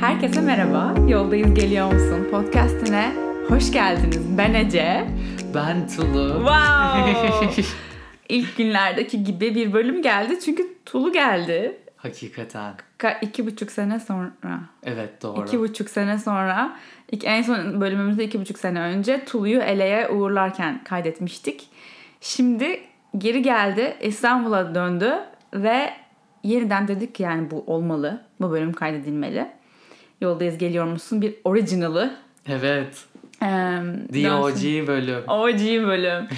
Herkese merhaba. Yoldayız geliyor musun? Podcast'ine hoş geldiniz. Ben Ece. Ben Tulu. Wow. İlk günlerdeki gibi bir bölüm geldi. Çünkü Tulu geldi. Hakikaten. Ka- iki buçuk sene sonra. Evet doğru. İki buçuk sene sonra. İlk, en son bölümümüzde iki buçuk sene önce Tulu'yu Ele'ye uğurlarken kaydetmiştik. Şimdi geri geldi. İstanbul'a döndü ve yeniden dedik yani bu olmalı. Bu bölüm kaydedilmeli. Yoldayız geliyor musun? Bir orijinalı. Evet. Um, The OG bölüm. OG bölüm.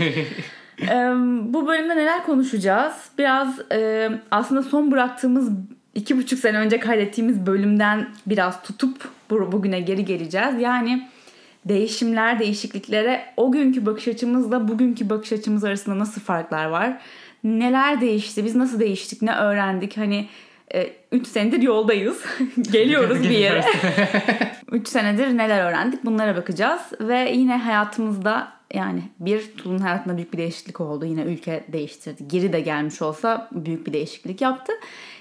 um, bu bölümde neler konuşacağız? Biraz um, aslında son bıraktığımız iki buçuk sene önce kaydettiğimiz bölümden biraz tutup bugüne geri geleceğiz. Yani değişimler, değişikliklere o günkü bakış açımızla bugünkü bakış açımız arasında nasıl farklar var? Neler değişti? Biz nasıl değiştik? Ne öğrendik? Hani 3 senedir yoldayız. Geliyoruz bir yere. 3 senedir neler öğrendik bunlara bakacağız. Ve yine hayatımızda yani bir Tulun hayatında büyük bir değişiklik oldu. Yine ülke değiştirdi. Geri de gelmiş olsa büyük bir değişiklik yaptı.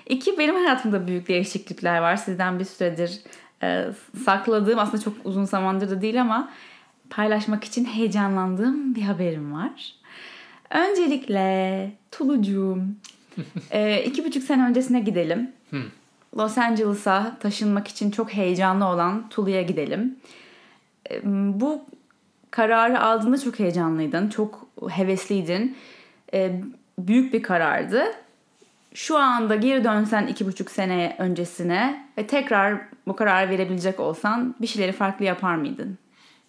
İki benim hayatımda büyük değişiklikler var. Sizden bir süredir e, sakladığım aslında çok uzun zamandır da değil ama paylaşmak için heyecanlandığım bir haberim var. Öncelikle Tulucuğum e, iki buçuk sene öncesine gidelim. Hmm. Los Angeles'a taşınmak için çok heyecanlı olan Tulu'ya gidelim. Bu kararı aldığında çok heyecanlıydın. Çok hevesliydin. Büyük bir karardı. Şu anda geri dönsen iki buçuk sene öncesine ve tekrar bu kararı verebilecek olsan bir şeyleri farklı yapar mıydın?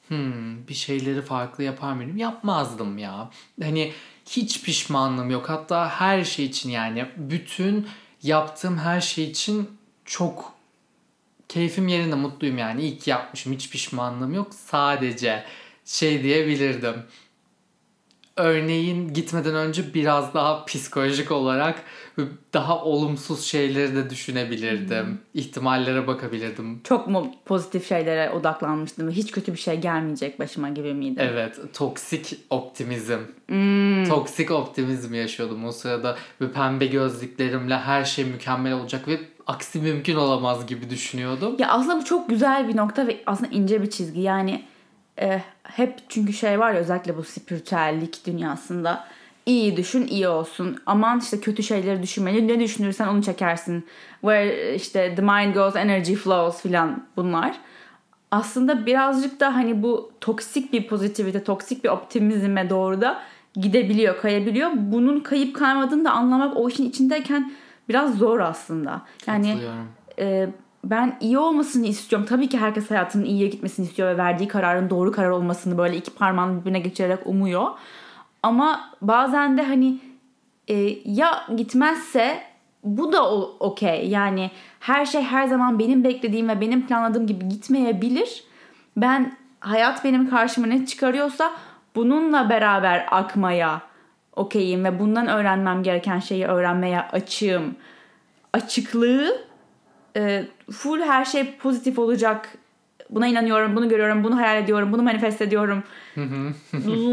Hmm, bir şeyleri farklı yapar mıydım? Yapmazdım ya. Hani hiç pişmanlığım yok. Hatta her şey için yani bütün yaptığım her şey için çok keyfim yerinde mutluyum yani. İyi ki yapmışım. Hiç pişmanlığım yok. Sadece şey diyebilirdim. Örneğin gitmeden önce biraz daha psikolojik olarak daha olumsuz şeyleri de düşünebilirdim. Hmm. İhtimallere bakabilirdim. Çok mu pozitif şeylere odaklanmıştım hiç kötü bir şey gelmeyecek başıma gibi miydi? Evet. Toksik optimizm. Hmm. Toksik optimizm yaşıyordum o sırada. Ve pembe gözlüklerimle her şey mükemmel olacak ve aksi mümkün olamaz gibi düşünüyordum. Ya aslında bu çok güzel bir nokta ve aslında ince bir çizgi. Yani e, hep çünkü şey var ya özellikle bu spiritüellik dünyasında iyi düşün iyi olsun. Aman işte kötü şeyleri düşünme. Ne düşünürsen onu çekersin. Where işte the mind goes energy flows filan bunlar. Aslında birazcık da hani bu toksik bir pozitivite, toksik bir optimizme doğru da gidebiliyor, kayabiliyor. Bunun kayıp kaymadığını da anlamak o işin içindeyken biraz zor aslında. Yani e, ben iyi olmasını istiyorum. Tabii ki herkes hayatının iyiye gitmesini istiyor ve verdiği kararın doğru karar olmasını böyle iki parmağını birbirine geçirerek umuyor. Ama bazen de hani e, ya gitmezse bu da okey. Yani her şey her zaman benim beklediğim ve benim planladığım gibi gitmeyebilir. Ben hayat benim karşıma ne çıkarıyorsa bununla beraber akmaya okeyim ve bundan öğrenmem gereken şeyi öğrenmeye açığım. Açıklığı e, full her şey pozitif olacak buna inanıyorum, bunu görüyorum, bunu hayal ediyorum, bunu manifest ediyorum.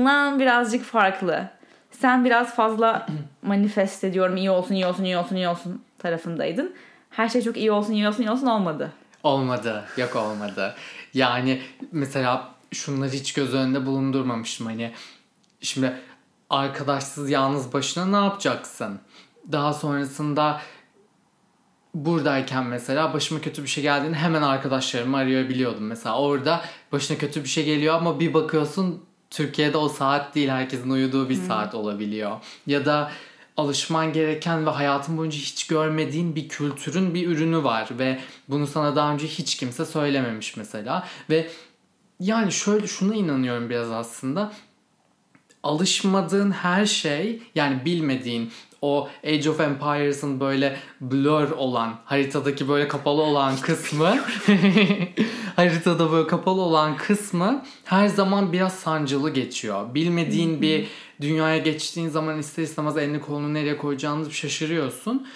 Lan birazcık farklı. Sen biraz fazla manifest ediyorum, iyi olsun, iyi olsun, iyi olsun, iyi olsun tarafındaydın. Her şey çok iyi olsun, iyi olsun, iyi olsun olmadı. Olmadı. Yok olmadı. Yani mesela şunları hiç göz önünde bulundurmamıştım. Hani şimdi arkadaşsız yalnız başına ne yapacaksın? Daha sonrasında buradayken mesela başıma kötü bir şey geldiğinde hemen arkadaşlarımı arayabiliyordum. Mesela orada başına kötü bir şey geliyor ama bir bakıyorsun Türkiye'de o saat değil herkesin uyuduğu bir hmm. saat olabiliyor. Ya da alışman gereken ve hayatın boyunca hiç görmediğin bir kültürün bir ürünü var ve bunu sana daha önce hiç kimse söylememiş mesela ve yani şöyle şuna inanıyorum biraz aslında alışmadığın her şey yani bilmediğin o Age of Empires'ın böyle blur olan haritadaki böyle kapalı olan kısmı haritada böyle kapalı olan kısmı her zaman biraz sancılı geçiyor. Bilmediğin bir dünyaya geçtiğin zaman ister istemez elini kolunu nereye koyacağını şaşırıyorsun.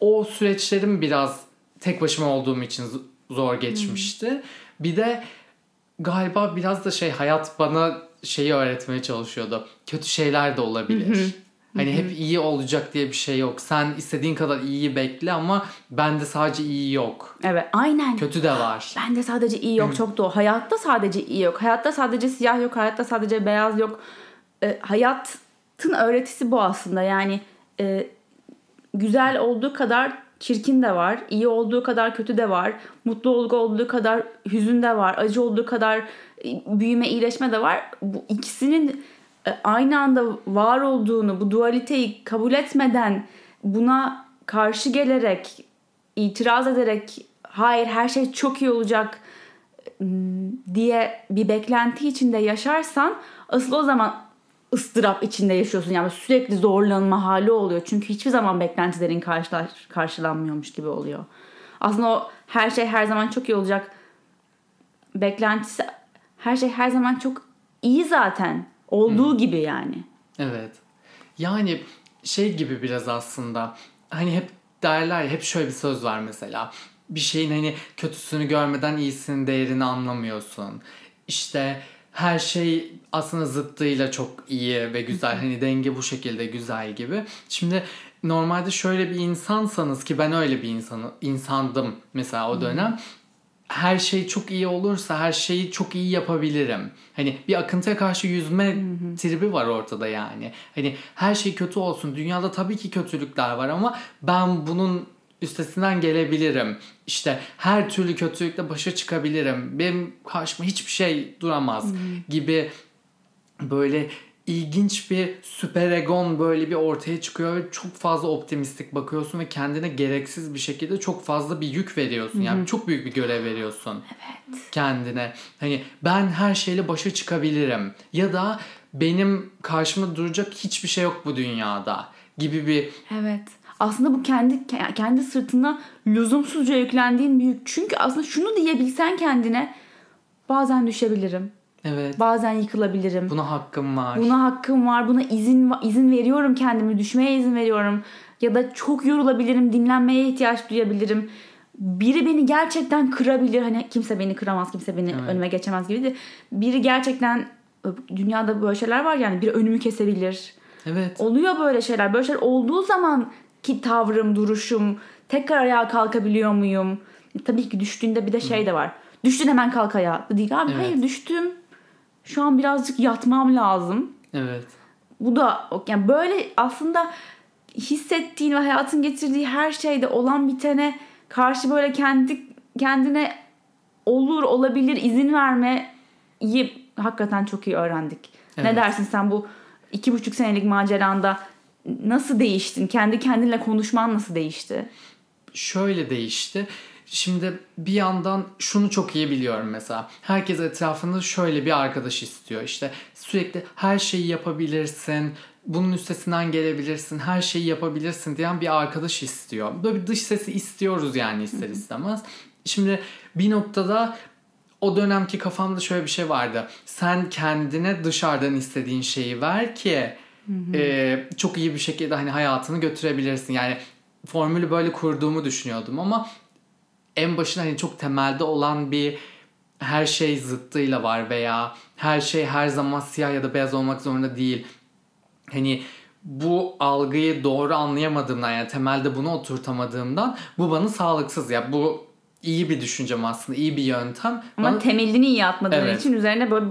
O süreçlerim biraz tek başıma olduğum için zor geçmişti. Bir de galiba biraz da şey hayat bana şeyi öğretmeye çalışıyordu. Kötü şeyler de olabilir. Hani hep iyi olacak diye bir şey yok. Sen istediğin kadar iyiyi bekle ama bende sadece iyi yok. Evet aynen. Kötü de var. Bende sadece iyi yok çok doğru. Hayatta sadece iyi yok. Hayatta sadece siyah yok. Hayatta sadece beyaz yok. E, hayatın öğretisi bu aslında. Yani e, güzel olduğu kadar çirkin de var. iyi olduğu kadar kötü de var. Mutluluk olduğu kadar hüzün de var. Acı olduğu kadar e, büyüme, iyileşme de var. Bu ikisinin aynı anda var olduğunu, bu dualiteyi kabul etmeden buna karşı gelerek, itiraz ederek hayır her şey çok iyi olacak diye bir beklenti içinde yaşarsan asıl o zaman ıstırap içinde yaşıyorsun. Yani sürekli zorlanma hali oluyor. Çünkü hiçbir zaman beklentilerin karşıla, karşılanmıyormuş gibi oluyor. Aslında o her şey her zaman çok iyi olacak beklentisi her şey her zaman çok iyi zaten. Olduğu gibi yani. Evet. Yani şey gibi biraz aslında hani hep derler ya hep şöyle bir söz var mesela. Bir şeyin hani kötüsünü görmeden iyisinin değerini anlamıyorsun. İşte her şey aslında zıttıyla çok iyi ve güzel. Hani denge bu şekilde güzel gibi. Şimdi normalde şöyle bir insansanız ki ben öyle bir insanı insandım mesela o dönem. Her şey çok iyi olursa her şeyi çok iyi yapabilirim. Hani bir akıntıya karşı yüzme tribi var ortada yani. Hani her şey kötü olsun. Dünyada tabii ki kötülükler var ama ben bunun üstesinden gelebilirim. İşte her türlü kötülükle başa çıkabilirim. Benim karşıma hiçbir şey duramaz gibi böyle ilginç bir süper egon böyle bir ortaya çıkıyor ve çok fazla optimistik bakıyorsun ve kendine gereksiz bir şekilde çok fazla bir yük veriyorsun. Yani çok büyük bir görev veriyorsun Evet. kendine. Hani ben her şeyle başa çıkabilirim ya da benim karşıma duracak hiçbir şey yok bu dünyada gibi bir Evet. Aslında bu kendi kendi sırtına lüzumsuzca yüklendiğin bir yük. Çünkü aslında şunu diyebilsen kendine bazen düşebilirim. Evet Bazen yıkılabilirim. buna hakkım var. Buna hakkım var. Buna izin izin veriyorum kendimi. Düşmeye izin veriyorum. Ya da çok yorulabilirim. Dinlenmeye ihtiyaç duyabilirim. Biri beni gerçekten kırabilir. Hani kimse beni kıramaz. Kimse beni Evet. önüme geçemez gibi de. Biri gerçekten dünyada böyle şeyler var yani. Biri önümü kesebilir. Evet. Oluyor böyle şeyler. Böyle şeyler olduğu zaman ki tavrım, duruşum, tekrar ayağa kalkabiliyor muyum? E, tabii ki düştüğünde bir de şey de var. Düştün hemen kalk ayağa. Değil abi Evet. hayır düştüm. Şu an birazcık yatmam lazım. Evet. Bu da yani böyle aslında hissettiğin ve hayatın getirdiği her şeyde olan bitene karşı böyle kendi kendine olur olabilir izin vermeyi hakikaten çok iyi öğrendik. Evet. Ne dersin sen bu iki buçuk senelik maceranda nasıl değiştin? Kendi kendinle konuşman nasıl değişti? şöyle değişti. Şimdi bir yandan şunu çok iyi biliyorum mesela. Herkes etrafında şöyle bir arkadaş istiyor. İşte sürekli her şeyi yapabilirsin, bunun üstesinden gelebilirsin, her şeyi yapabilirsin diyen bir arkadaş istiyor. Böyle bir dış sesi istiyoruz yani ister istemez. Şimdi bir noktada o dönemki kafamda şöyle bir şey vardı. Sen kendine dışarıdan istediğin şeyi ver ki e, çok iyi bir şekilde hani hayatını götürebilirsin. Yani formülü böyle kurduğumu düşünüyordum ama en başında hani çok temelde olan bir her şey zıttıyla var veya her şey her zaman siyah ya da beyaz olmak zorunda değil. Hani bu algıyı doğru anlayamadığımdan yani temelde bunu oturtamadığımdan bu bana sağlıksız ya bu iyi bir düşüncem aslında iyi bir yöntem. Ama Bana- temelini iyi atmadığın Evet. için üzerine böyle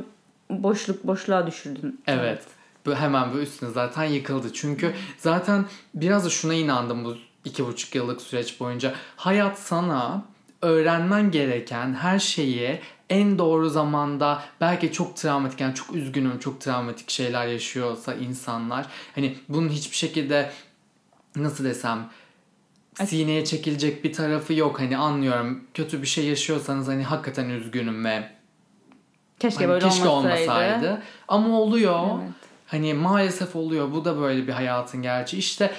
boşluk boşluğa düşürdün. Evet. Bu hemen bu üstüne zaten yıkıldı. Çünkü zaten biraz da şuna inandım bu iki buçuk yıllık süreç boyunca. Hayat sana öğrenmen gereken her şeyi en doğru zamanda belki çok travmatik yani çok üzgünüm çok travmatik şeyler yaşıyorsa insanlar hani bunun hiçbir şekilde nasıl desem sineye çekilecek bir tarafı yok hani anlıyorum kötü bir şey yaşıyorsanız hani hakikaten üzgünüm ve Keşke Hani böyle keşke olmasaydı. olmasaydı. Ama oluyor. Evet. Hani maalesef oluyor. Bu da böyle bir hayatın gerçeği. İşte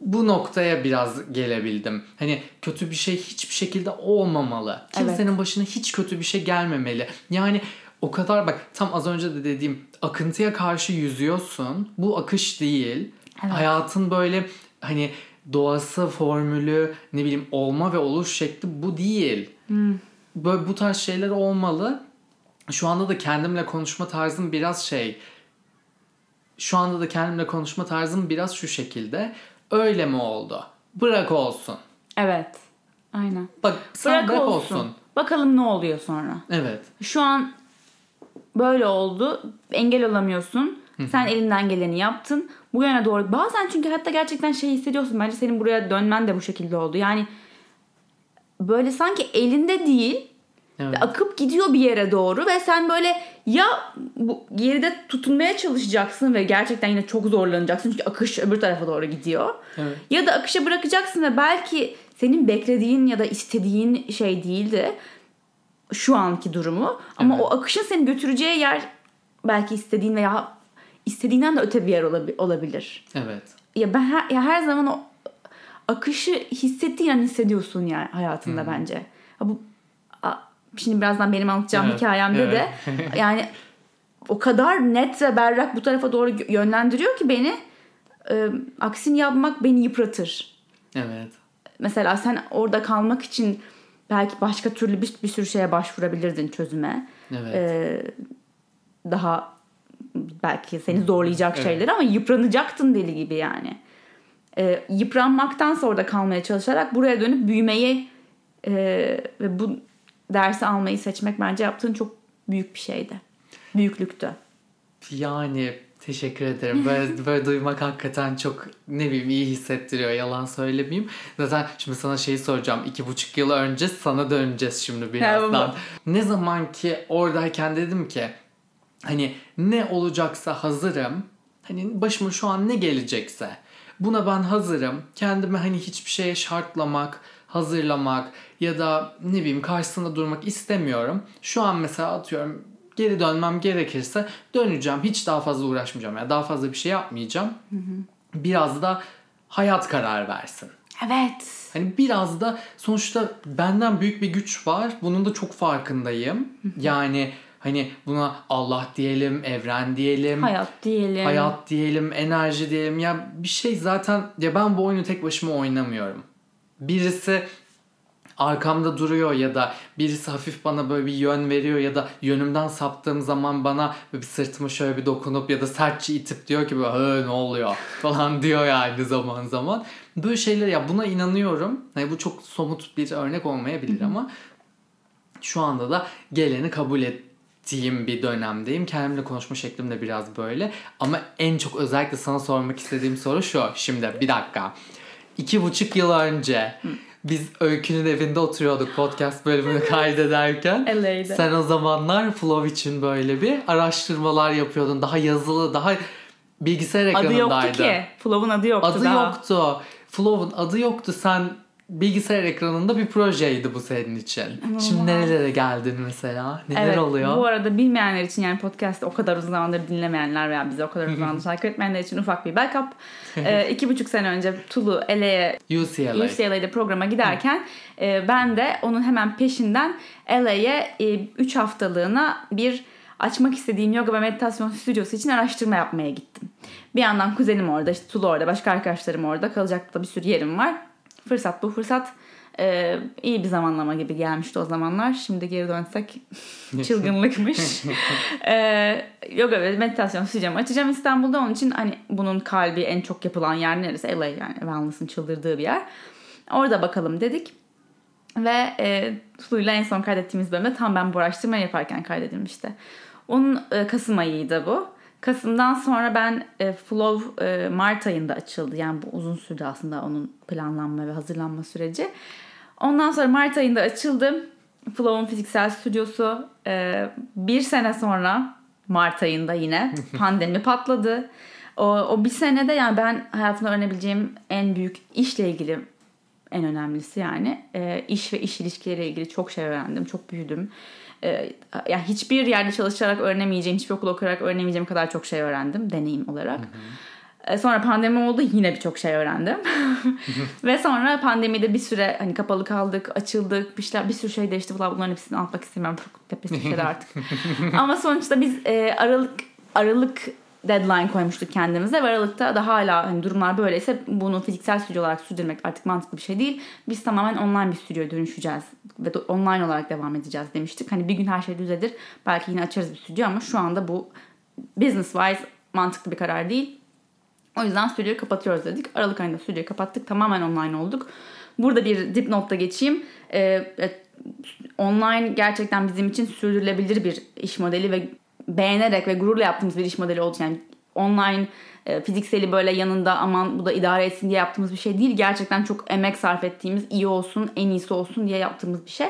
bu noktaya biraz gelebildim. Hani kötü bir şey hiçbir şekilde olmamalı. Kimsenin başına hiç kötü bir şey gelmemeli. Yani o kadar bak tam az önce de dediğim akıntıya karşı yüzüyorsun. Bu akış değil. Evet. Hayatın böyle hani doğası, formülü, ne bileyim olma ve oluş şekli bu değil. Böyle bu tarz şeyler olmalı. Şu anda da kendimle konuşma tarzım biraz şey şu anda da kendimle konuşma tarzım biraz şu şekilde. Öyle mi oldu? Bırak olsun. Evet. Aynen. Bak sen bırak, olsun. Bakalım ne oluyor sonra. Evet. Şu an böyle oldu. Engel olamıyorsun. Sen elinden geleni yaptın. Bu yöne doğru. Bazen çünkü hatta gerçekten şey hissediyorsun. Bence senin buraya dönmen de bu şekilde oldu. Yani böyle sanki elinde değil Evet. ve akıp gidiyor bir yere doğru ve sen böyle ya bu geride tutunmaya çalışacaksın ve gerçekten yine çok zorlanacaksın çünkü akış öbür tarafa doğru gidiyor. Evet. Ya da akışa bırakacaksın ve belki senin beklediğin ya da istediğin şey değildi şu anki durumu ama Evet. o akışın seni götüreceği yer belki istediğin veya istediğinden de öte bir yer olabi- olabilir. Evet. Ya ben her, ya her zaman o akışı hissettiğin an hissediyorsun yani hayatında bence. Ha bu şimdi birazdan benim anlatacağım Evet, hikayemde de yani o kadar net ve berrak bu tarafa doğru yönlendiriyor ki beni e, aksini yapmak beni yıpratır. Evet. Mesela sen orada kalmak için belki başka türlü bir, bir sürü şeye başvurabilirdin çözüme. Evet. Ee, daha belki seni zorlayacak Evet. şeyler ama yıpranacaktın deli gibi yani. Ee, yıpranmaktansa orada kalmaya çalışarak buraya dönüp büyümeyi e, ve bu dersi almayı seçmek bence yaptığın çok büyük bir şeydi. Büyüklüktü. Yani teşekkür ederim. Böyle, böyle duymak hakikaten çok ne bileyim iyi hissettiriyor. Yalan söylemeyeyim. Zaten şimdi sana şeyi soracağım. iki buçuk yıl önce sana döneceğiz şimdi birazdan. Ne zaman ki oradayken dedim ki hani ne olacaksa hazırım. Hani başıma şu an ne gelecekse buna ben hazırım. Kendime hani hiçbir şeye şartlamak, hazırlamak ya da ne bileyim karşısında durmak istemiyorum. Şu an mesela atıyorum geri dönmem gerekirse döneceğim. Hiç daha fazla uğraşmayacağım. Yani daha fazla bir şey yapmayacağım. Biraz da hayat karar versin. Evet. Hani biraz da sonuçta benden büyük bir güç var. Bunun da çok farkındayım. yani hani buna Allah diyelim, evren diyelim, Hayat diyelim. hayat diyelim, enerji diyelim. Ya bir şey zaten ya ben bu oyunu tek başıma oynamıyorum. Birisi arkamda duruyor ya da birisi hafif bana böyle bir yön veriyor ya da yönümden saptığım zaman bana bir sırtıma şöyle bir dokunup ya da sertçe itip diyor ki böyle "Hı, ne oluyor falan diyor yani zaman zaman. Böyle şeyler ya buna inanıyorum. Hani bu çok somut bir örnek olmayabilir ama şu anda da geleni kabul ettiğim bir dönemdeyim. Kendimle konuşma şeklim de biraz böyle. Ama en çok özellikle sana sormak istediğim soru şu. Şimdi bir dakika. İki buçuk yıl önce biz Öykü'nün evinde oturuyorduk podcast bölümünü kaydederken. LA'de. Sen o zamanlar Flow için böyle bir araştırmalar yapıyordun. Daha yazılı, daha bilgisayar Adı ekranındaydı. yoktu ki. Flow'un adı yoktu Adı daha. yoktu. Flow'un adı yoktu. Sen bilgisayar ekranında bir projeydi bu senin için. Şimdi nerelere geldin mesela? Neler evet, oluyor? Bu arada bilmeyenler için yani podcast'ı o kadar uzun zamandır dinlemeyenler veya bizi o kadar uzun zamandır takip etmeyenler için ufak bir backup. ee, iki buçuk sene önce Tulu LA'ye UCLA. UCLA'de programa giderken e, ben de onun hemen peşinden LA'ye 3 haftalığına bir açmak istediğim yoga ve meditasyon stüdyosu için araştırma yapmaya gittim. Bir yandan kuzenim orada, işte Tulu orada, başka arkadaşlarım orada. Kalacak da bir sürü yerim var. Fırsat bu fırsat. Ee, iyi bir zamanlama gibi gelmişti o zamanlar. Şimdi geri dönsek çılgınlıkmış. ee, yoga ve meditasyon stüdyomu açacağım İstanbul'da. Onun için hani bunun kalbi en çok yapılan yer neresi? LA yani wellness'ın çıldırdığı bir yer. Orada bakalım dedik. Ve e, Tulu'yla en son kaydettiğimiz bölümde tam ben bu araştırmayı yaparken kaydedilmişti. Onun e, Kasım ayıydı bu. Kasım'dan sonra ben e, Flow e, Mart ayında açıldı. Yani bu uzun sürdü aslında onun planlanma ve hazırlanma süreci. Ondan sonra Mart ayında açıldı. Flow'un fiziksel stüdyosu. E, bir sene sonra Mart ayında yine pandemi patladı. O, o bir senede yani ben hayatımda öğrenebileceğim en büyük işle ilgili en önemlisi yani e, iş ve iş ilişkileriyle ilgili çok şey öğrendim, çok büyüdüm. E, yani hiçbir yerde çalışarak öğrenemeyeceğim, hiçbir okul okuyarak öğrenemeyeceğim kadar çok şey öğrendim deneyim olarak. E, sonra pandemi oldu yine birçok şey öğrendim. ve sonra pandemide bir süre hani kapalı kaldık, açıldık, bir, şeyler, bir sürü şey değişti. Bunlar, bunların hepsini anlatmak istemiyorum. Çok tepesi şeyler artık. Ama sonuçta biz e, Aralık Aralık deadline koymuştuk kendimize ve Aralık'ta da hala hani durumlar böyleyse bunu fiziksel stüdyo olarak sürdürmek artık mantıklı bir şey değil. Biz tamamen online bir stüdyoya dönüşeceğiz ve online olarak devam edeceğiz demiştik. Hani bir gün her şey düzelir. Belki yine açarız bir stüdyo ama şu anda bu business wise mantıklı bir karar değil. O yüzden stüdyoyu kapatıyoruz dedik. Aralık ayında stüdyoyu kapattık. Tamamen online olduk. Burada bir dipnotta geçeyim. Ee, online gerçekten bizim için sürdürülebilir bir iş modeli ve beğenerek ve gururla yaptığımız bir iş modeli oldu. Yani online e, fizikseli böyle yanında aman bu da idare etsin diye yaptığımız bir şey değil. Gerçekten çok emek sarf ettiğimiz iyi olsun en iyisi olsun diye yaptığımız bir şey.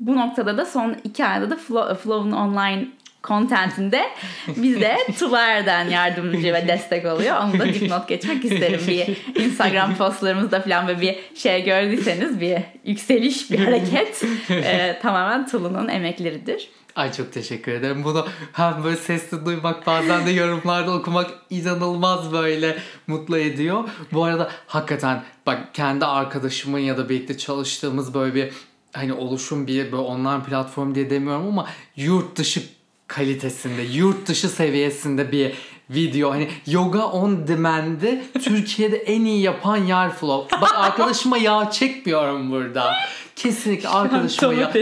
Bu noktada da son iki ayda da Flow'un online contentinde bize Tular'dan yardımcı ve destek oluyor. Onu da dipnot geçmek isterim. Bir Instagram postlarımızda falan böyle bir şey gördüyseniz bir yükseliş, bir hareket e, tamamen Tulu'nun emekleridir. Ay çok teşekkür ederim. Bunu hem böyle sesli duymak bazen de yorumlarda okumak inanılmaz böyle mutlu ediyor. Bu arada hakikaten bak kendi arkadaşımın ya da birlikte çalıştığımız böyle bir hani oluşum bir böyle online platform diye demiyorum ama yurt dışı kalitesinde, yurt dışı seviyesinde bir video. Hani yoga on demand'i Türkiye'de en iyi yapan yer Flow. Bak arkadaşıma yağ çekmiyorum burada. Kesinlikle arkadaşıma yağ...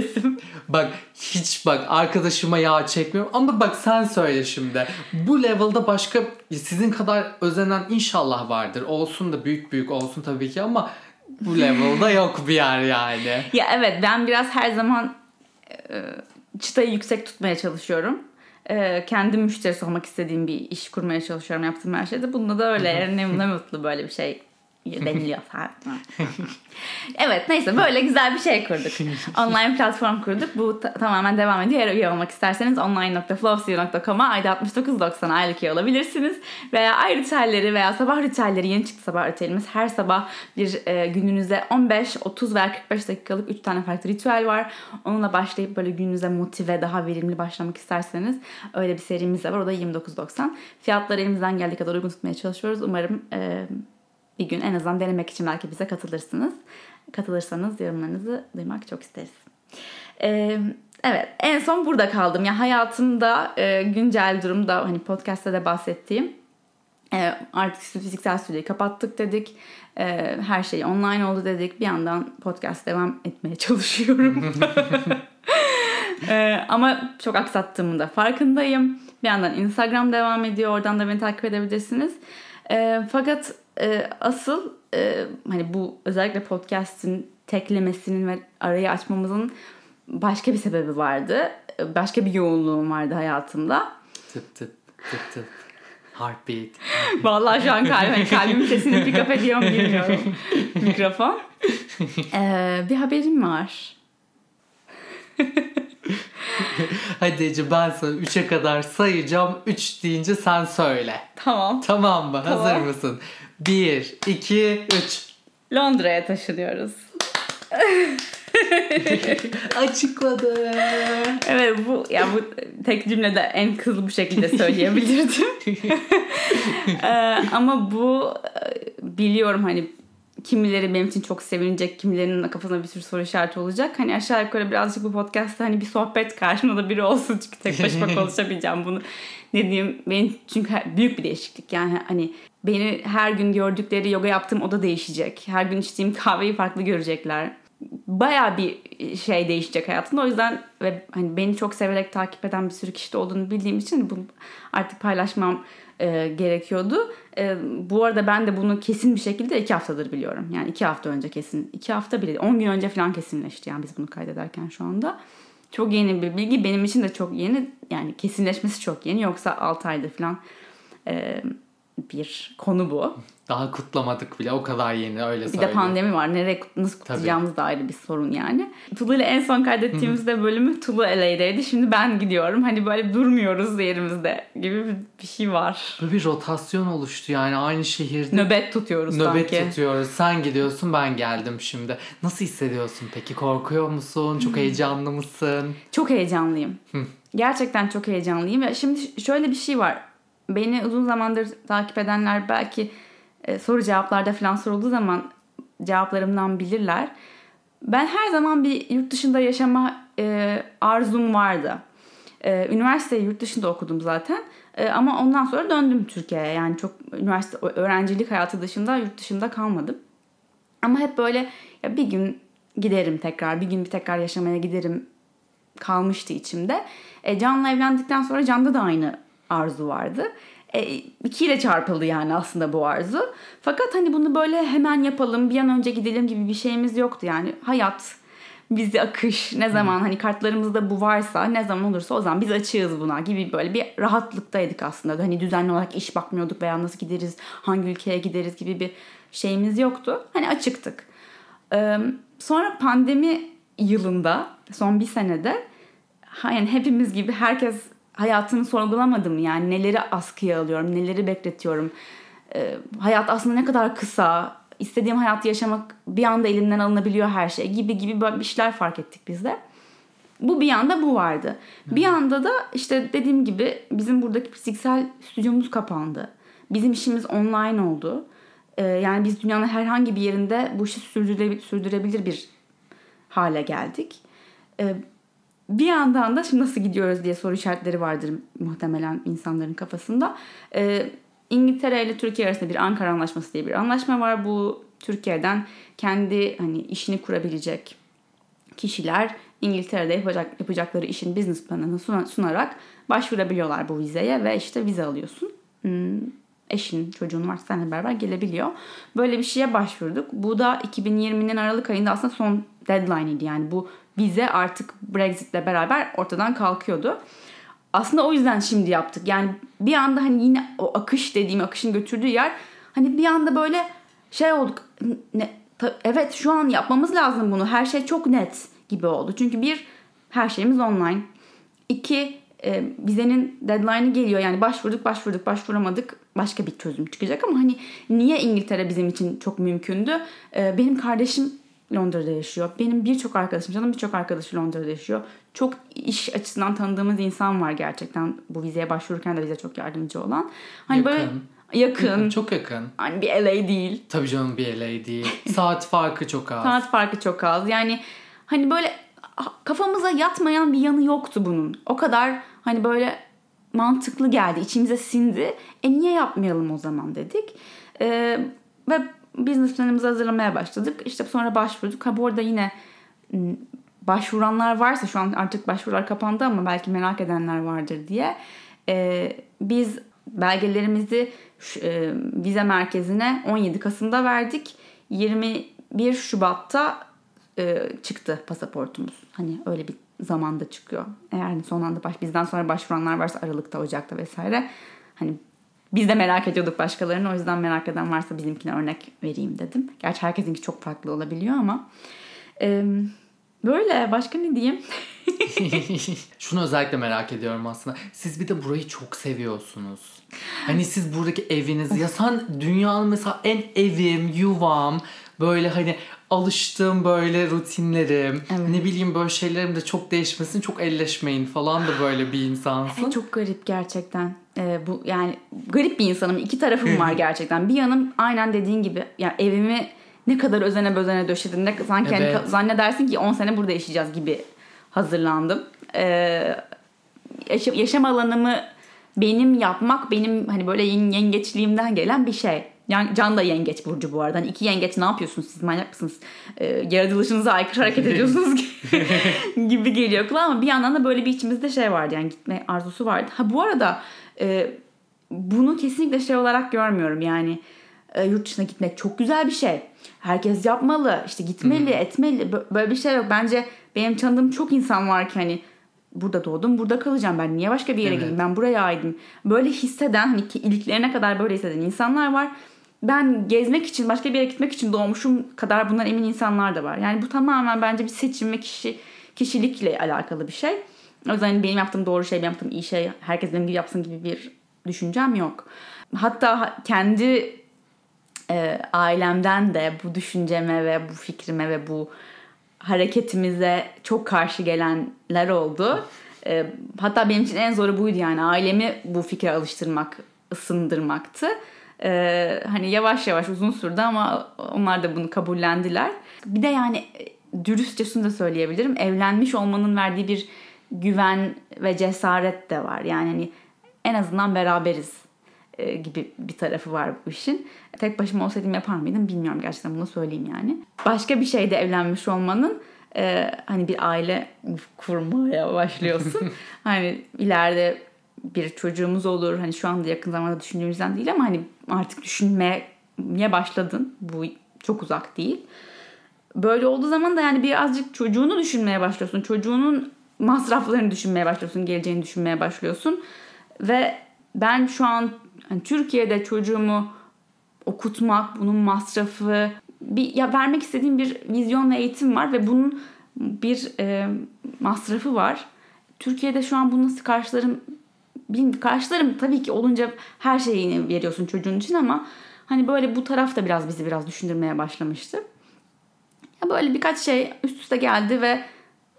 Bak hiç bak arkadaşıma yağ çekmiyorum ama bak sen söyle şimdi. Bu level'da başka sizin kadar özenen inşallah vardır. Olsun da büyük büyük olsun tabii ki ama bu level'da yok bir yer yani. Ya evet ben biraz her zaman e, çıtayı yüksek tutmaya çalışıyorum. E, kendi müşterisi olmak istediğim bir iş kurmaya çalışıyorum yaptığım her şeyde. Bunda da öyle. ne, ne mutlu böyle bir şey deniliyor evet neyse böyle güzel bir şey kurduk. Online platform kurduk. Bu ta- tamamen devam ediyor. Eğer üye olmak isterseniz online.flowcu.com'a ayda 69.90 aylık üye olabilirsiniz. Veya ay ritüelleri veya sabah ritüelleri yeni çıktı sabah ritüelimiz. Her sabah bir e, gününüze 15, 30 veya 45 dakikalık 3 tane farklı ritüel var. Onunla başlayıp böyle gününüze motive daha verimli başlamak isterseniz öyle bir serimiz de var. O da 29.90. Fiyatları elimizden geldiği kadar uygun tutmaya çalışıyoruz. Umarım e, bir gün en azından denemek için belki bize katılırsınız. Katılırsanız yorumlarınızı duymak çok isteriz. Ee, evet en son burada kaldım. Yani hayatımda e, güncel durumda hani podcast'ta da bahsettiğim e, artık fiziksel stüdyoyu kapattık dedik. E, her şey online oldu dedik. Bir yandan podcast devam etmeye çalışıyorum. e, ama çok aksattığımın da farkındayım. Bir yandan Instagram devam ediyor. Oradan da beni takip edebilirsiniz. E, fakat e, asıl e, hani bu özellikle podcast'in teklemesinin ve arayı açmamızın başka bir sebebi vardı. Başka bir yoğunluğum vardı hayatımda. Tıp tıp tıp tıp. Heartbeat. Vallahi şu an kalbim, kalbimin sesini pick up ediyorum bilmiyorum. Mikrofon. Ee, bir haberim var. Hadi Ece ben sana 3'e kadar sayacağım. 3 deyince sen söyle. Tamam. Tamam mı? Tamam. Hazır mısın? 1, 2, 3. Londra'ya taşınıyoruz. Açıkladı. Evet bu ya bu tek cümlede en hızlı bir şekilde söyleyebilirdim. ee, ama bu biliyorum hani kimileri benim için çok sevinecek, kimilerinin kafasında bir sürü soru işareti olacak. Hani aşağı yukarı birazcık bu podcast'ta hani bir sohbet karşımda da biri olsun çünkü tek başıma konuşabileceğim bunu. Ne diyeyim benim çünkü büyük bir değişiklik yani hani beni her gün gördükleri yoga yaptığım oda değişecek. Her gün içtiğim kahveyi farklı görecekler. Baya bir şey değişecek hayatımda. O yüzden ve hani beni çok severek takip eden bir sürü kişi de olduğunu bildiğim için bunu artık paylaşmam e, gerekiyordu. E, bu arada ben de bunu kesin bir şekilde iki haftadır biliyorum. Yani iki hafta önce kesin. iki hafta bile on gün önce falan kesinleşti yani biz bunu kaydederken şu anda. Çok yeni bir bilgi. Benim için de çok yeni. Yani kesinleşmesi çok yeni. Yoksa 6 aydır falan e, bir konu bu. Daha kutlamadık bile o kadar yeni öyle söyleyeyim. Bir de pandemi var. Nereye nasıl kutlayacağımız Tabii. da ayrı bir sorun yani. Tulu ile en son kaydettiğimizde bölümü Tulu LA'deydi. Şimdi ben gidiyorum. Hani böyle durmuyoruz yerimizde gibi bir şey var. Böyle bir rotasyon oluştu yani aynı şehirde. Nöbet tutuyoruz Nöbet sanki. tutuyoruz. Sen gidiyorsun ben geldim şimdi. Nasıl hissediyorsun peki? Korkuyor musun? Çok heyecanlı mısın? Çok heyecanlıyım. Gerçekten çok heyecanlıyım. Ve şimdi şöyle bir şey var beni uzun zamandır takip edenler belki e, soru cevaplarda falan sorulduğu zaman cevaplarımdan bilirler. Ben her zaman bir yurt dışında yaşama e, arzum vardı. E, üniversiteyi yurt dışında okudum zaten. E, ama ondan sonra döndüm Türkiye'ye. Yani çok üniversite öğrencilik hayatı dışında yurt dışında kalmadım. Ama hep böyle ya bir gün giderim tekrar, bir gün bir tekrar yaşamaya giderim kalmıştı içimde. E, Can'la evlendikten sonra Can'da da aynı arzu vardı. E, ikiyle çarpıldı yani aslında bu arzu. Fakat hani bunu böyle hemen yapalım bir an önce gidelim gibi bir şeyimiz yoktu yani. Hayat bizi akış ne zaman hani kartlarımızda bu varsa ne zaman olursa o zaman biz açığız buna gibi böyle bir rahatlıktaydık aslında. Hani düzenli olarak iş bakmıyorduk veya nasıl gideriz, hangi ülkeye gideriz gibi bir şeyimiz yoktu. Hani açıktık. Ee, sonra pandemi yılında son bir senede yani hepimiz gibi herkes hayatını sorgulamadı mı? Yani neleri askıya alıyorum, neleri bekletiyorum. Ee, hayat aslında ne kadar kısa, istediğim hayatı yaşamak bir anda elimden alınabiliyor her şey gibi gibi böyle bir şeyler fark ettik biz de. Bu bir yanda bu vardı. Hmm. Bir yanda da işte dediğim gibi bizim buradaki fiziksel stüdyomuz kapandı. Bizim işimiz online oldu. Ee, yani biz dünyanın herhangi bir yerinde bu işi sürdürebilir, sürdürebilir bir hale geldik. Ee, bir yandan da şimdi nasıl gidiyoruz diye soru işaretleri vardır muhtemelen insanların kafasında. Ee, İngiltere ile Türkiye arasında bir Ankara Anlaşması diye bir anlaşma var. Bu Türkiye'den kendi hani işini kurabilecek kişiler İngiltere'de yapacak, yapacakları işin business planını sunarak başvurabiliyorlar bu vizeye ve işte vize alıyorsun. Hmm, eşin, çocuğun varsa seninle beraber gelebiliyor. Böyle bir şeye başvurduk. Bu da 2020'nin Aralık ayında aslında son deadline'iydi. Yani bu vize artık Brexit'le beraber ortadan kalkıyordu. Aslında o yüzden şimdi yaptık. Yani bir anda hani yine o akış dediğim akışın götürdüğü yer hani bir anda böyle şey olduk. Ne, ta, evet şu an yapmamız lazım bunu. Her şey çok net gibi oldu. Çünkü bir her şeyimiz online. İki e, vizenin deadline'ı geliyor. Yani başvurduk başvurduk başvuramadık başka bir çözüm çıkacak ama hani niye İngiltere bizim için çok mümkündü? E, benim kardeşim Londra'da yaşıyor. Benim birçok arkadaşım, canım birçok arkadaşı Londra'da yaşıyor. Çok iş açısından tanıdığımız insan var gerçekten bu vizeye başvururken de bize çok yardımcı olan. Hani yakın. böyle yakın. Çok yakın. Hani bir LA değil. Tabii canım bir LA değil. Saat farkı çok az. Saat farkı çok az. Yani hani böyle kafamıza yatmayan bir yanı yoktu bunun. O kadar hani böyle mantıklı geldi. içimize sindi. E niye yapmayalım o zaman dedik. Ee, ve business planımızı hazırlamaya başladık. İşte sonra başvurduk. Ha bu arada yine başvuranlar varsa şu an artık başvurular kapandı ama belki merak edenler vardır diye. Ee, biz belgelerimizi e, vize merkezine 17 Kasım'da verdik. 21 Şubat'ta e, çıktı pasaportumuz. Hani öyle bir zamanda çıkıyor. Eğer son anda baş, bizden sonra başvuranlar varsa Aralık'ta, Ocak'ta vesaire. Hani biz de merak ediyorduk başkalarını. O yüzden merak eden varsa bizimkine örnek vereyim dedim. Gerçi herkesinki çok farklı olabiliyor ama. Ee, böyle başka ne diyeyim? Şunu özellikle merak ediyorum aslında. Siz bir de burayı çok seviyorsunuz. Hani siz buradaki eviniz ya sen dünyanın mesela en evim, yuvam böyle hani alıştığım böyle rutinlerim evet. ne bileyim böyle şeylerim de çok değişmesin çok elleşmeyin falan da böyle bir insansın. Evet, çok garip gerçekten. Ee, bu yani garip bir insanım. İki tarafım var gerçekten. Bir yanım aynen dediğin gibi yani evimi ne kadar özene bözene döşedim. Ne, sanki hani evet. hani zannedersin ki 10 sene burada yaşayacağız gibi hazırlandım. Ee, yaşam alanımı benim yapmak benim hani böyle yengeçliğimden gelen bir şey. Yani Can da yengeç burcu bu arada. Hani iki yengeç ne yapıyorsunuz siz manyak mısınız? Ee, yaratılışınıza aykırı hareket ediyorsunuz gibi geliyor kulağa ama bir yandan da böyle bir içimizde şey vardı yani gitme arzusu vardı. Ha bu arada e, bunu kesinlikle şey olarak görmüyorum yani e, yurt dışına gitmek çok güzel bir şey. Herkes yapmalı işte gitmeli hmm. etmeli böyle bir şey yok. Bence benim tanıdığım çok insan var ki hani burada doğdum burada kalacağım ben niye başka bir yere evet. gideyim ben buraya aidim. Böyle hisseden hani iliklerine kadar böyle hisseden insanlar var ben gezmek için başka bir yere gitmek için doğmuşum kadar bundan emin insanlar da var. Yani bu tamamen bence bir seçim ve kişi kişilikle alakalı bir şey. O yüzden hani benim yaptığım doğru şey, benim yaptığım iyi şey herkes benim gibi yapsın gibi bir düşüncem yok. Hatta kendi e, ailemden de bu düşünceme ve bu fikrime ve bu hareketimize çok karşı gelenler oldu. E, hatta benim için en zoru buydu yani ailemi bu fikre alıştırmak, ısındırmaktı. Ee, hani yavaş yavaş uzun sürdü ama onlar da bunu kabullendiler. Bir de yani e, dürüstçe şunu da söyleyebilirim. Evlenmiş olmanın verdiği bir güven ve cesaret de var. Yani hani en azından beraberiz e, gibi bir tarafı var bu işin. Tek başıma olsaydım yapar mıydım bilmiyorum gerçekten bunu söyleyeyim yani. Başka bir şeyde evlenmiş olmanın e, hani bir aile kurmaya başlıyorsun. hani ileride bir çocuğumuz olur. Hani şu anda yakın zamanda düşündüğümüzden değil ama hani artık düşünmeye başladın. Bu çok uzak değil. Böyle olduğu zaman da yani birazcık çocuğunu düşünmeye başlıyorsun. Çocuğunun masraflarını düşünmeye başlıyorsun. Geleceğini düşünmeye başlıyorsun. Ve ben şu an hani Türkiye'de çocuğumu okutmak, bunun masrafı, bir ya vermek istediğim bir vizyon ve eğitim var ve bunun bir e, masrafı var. Türkiye'de şu an bunu nasıl karşılarım bilmiyorum. Karşılarım tabii ki olunca her şeyini veriyorsun çocuğun için ama hani böyle bu taraf da biraz bizi biraz düşündürmeye başlamıştı. Ya böyle birkaç şey üst üste geldi ve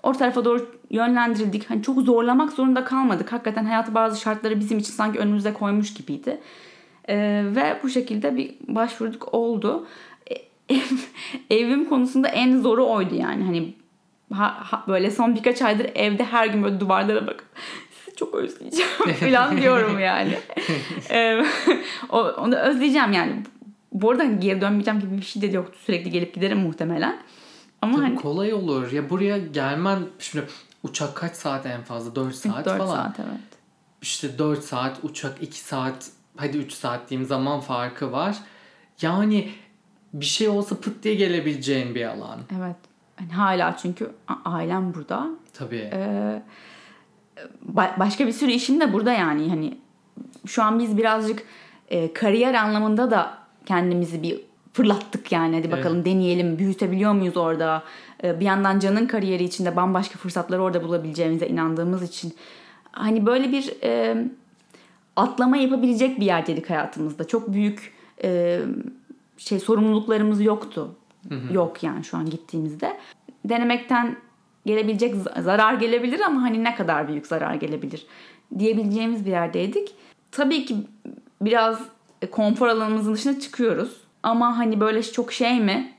o tarafa doğru yönlendirildik. Hani çok zorlamak zorunda kalmadık. Hakikaten hayatı bazı şartları bizim için sanki önümüze koymuş gibiydi. Ee, ve bu şekilde bir başvurduk oldu. Ev, evim konusunda en zoru oydu yani. Hani ha, ha, böyle son birkaç aydır evde her gün böyle duvarlara bakıp sizi çok özleyeceğim falan diyorum yani. ee, onu özleyeceğim yani. Bu arada geri dönmeyeceğim gibi bir şey de yoktu. Sürekli gelip giderim muhtemelen. Ama Tabii hani... kolay olur. Ya buraya gelmen şimdi uçak kaç saat en fazla? 4 saat 4 falan. 4 saat evet. İşte 4 saat uçak 2 saat hadi 3 saat diyeyim zaman farkı var. Yani bir şey olsa pıt diye gelebileceğin bir alan. Evet. Yani hala çünkü ailem burada. Tabii. Ee, başka bir sürü işim de burada yani. Hani şu an biz birazcık e, kariyer anlamında da kendimizi bir fırlattık yani. Hadi bakalım evet. deneyelim, büyütebiliyor muyuz orada? Ee, bir yandan Can'ın kariyeri içinde bambaşka fırsatları orada bulabileceğimize inandığımız için. Hani böyle bir e, atlama yapabilecek bir yer dedik hayatımızda. Çok büyük e, şey sorumluluklarımız yoktu. Hı hı. Yok yani şu an gittiğimizde. Denemekten gelebilecek zarar gelebilir ama hani ne kadar büyük zarar gelebilir diyebileceğimiz bir yerdeydik. Tabii ki biraz konfor alanımızın dışına çıkıyoruz. Ama hani böyle çok şey mi?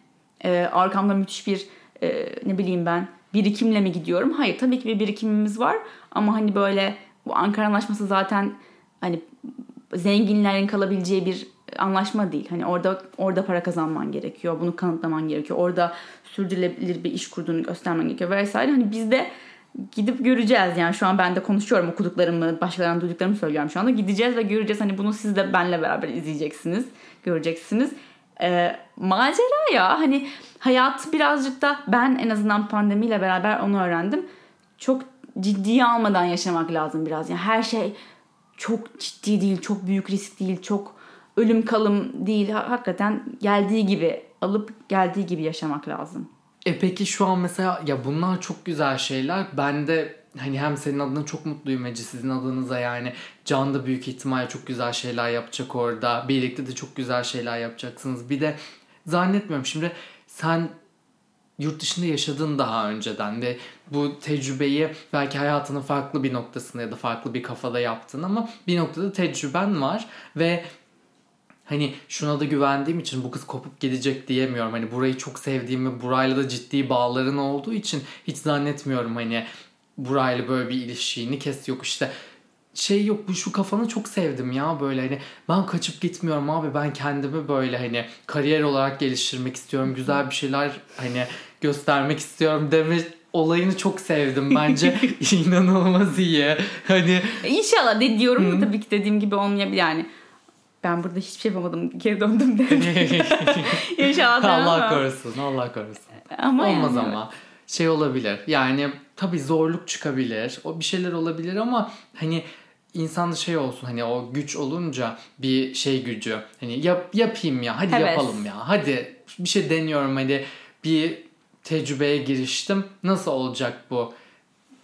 Ee, arkamda müthiş bir e, ne bileyim ben birikimle mi gidiyorum? Hayır tabii ki bir birikimimiz var. Ama hani böyle bu Ankara Anlaşması zaten hani zenginlerin kalabileceği bir anlaşma değil. Hani orada orada para kazanman gerekiyor. Bunu kanıtlaman gerekiyor. Orada sürdürülebilir bir iş kurduğunu göstermen gerekiyor vesaire. Hani biz de gidip göreceğiz yani şu an ben de konuşuyorum okuduklarımı başkalarından duyduklarımı söylüyorum şu anda gideceğiz ve göreceğiz hani bunu siz de benle beraber izleyeceksiniz göreceksiniz e, macera ya hani hayat birazcık da ben en azından pandemiyle beraber onu öğrendim çok ciddiye almadan yaşamak lazım biraz yani her şey çok ciddi değil çok büyük risk değil çok ölüm kalım değil hakikaten geldiği gibi alıp geldiği gibi yaşamak lazım. E peki şu an mesela ya bunlar çok güzel şeyler. Ben de hani hem senin adına çok mutluyum Ece sizin adınıza yani. Can da büyük ihtimalle çok güzel şeyler yapacak orada. Birlikte de çok güzel şeyler yapacaksınız. Bir de zannetmiyorum şimdi sen yurt dışında yaşadın daha önceden de bu tecrübeyi belki hayatının farklı bir noktasında ya da farklı bir kafada yaptın ama bir noktada tecrüben var ve hani şuna da güvendiğim için bu kız kopup gidecek diyemiyorum. Hani burayı çok sevdiğim ve burayla da ciddi bağların olduğu için hiç zannetmiyorum hani burayla böyle bir ilişkini kes yok işte. Şey yok bu şu kafanı çok sevdim ya böyle hani ben kaçıp gitmiyorum abi ben kendimi böyle hani kariyer olarak geliştirmek istiyorum güzel bir şeyler hani göstermek istiyorum deme olayını çok sevdim bence. İnanılmaz iyi. Hani inşallah de diyorum da tabii ki dediğim gibi olmayabilir. Yani ben burada hiçbir şey yapamadım geri döndüm dedi. İnşallah Allah korusun Allah korusun. Ama Olmaz yani. ama şey olabilir. Yani tabii zorluk çıkabilir o bir şeyler olabilir ama hani insanda şey olsun hani o güç olunca bir şey gücü hani yap, yapayım ya hadi evet. yapalım ya hadi bir şey deniyorum hadi bir tecrübeye giriştim. Nasıl olacak bu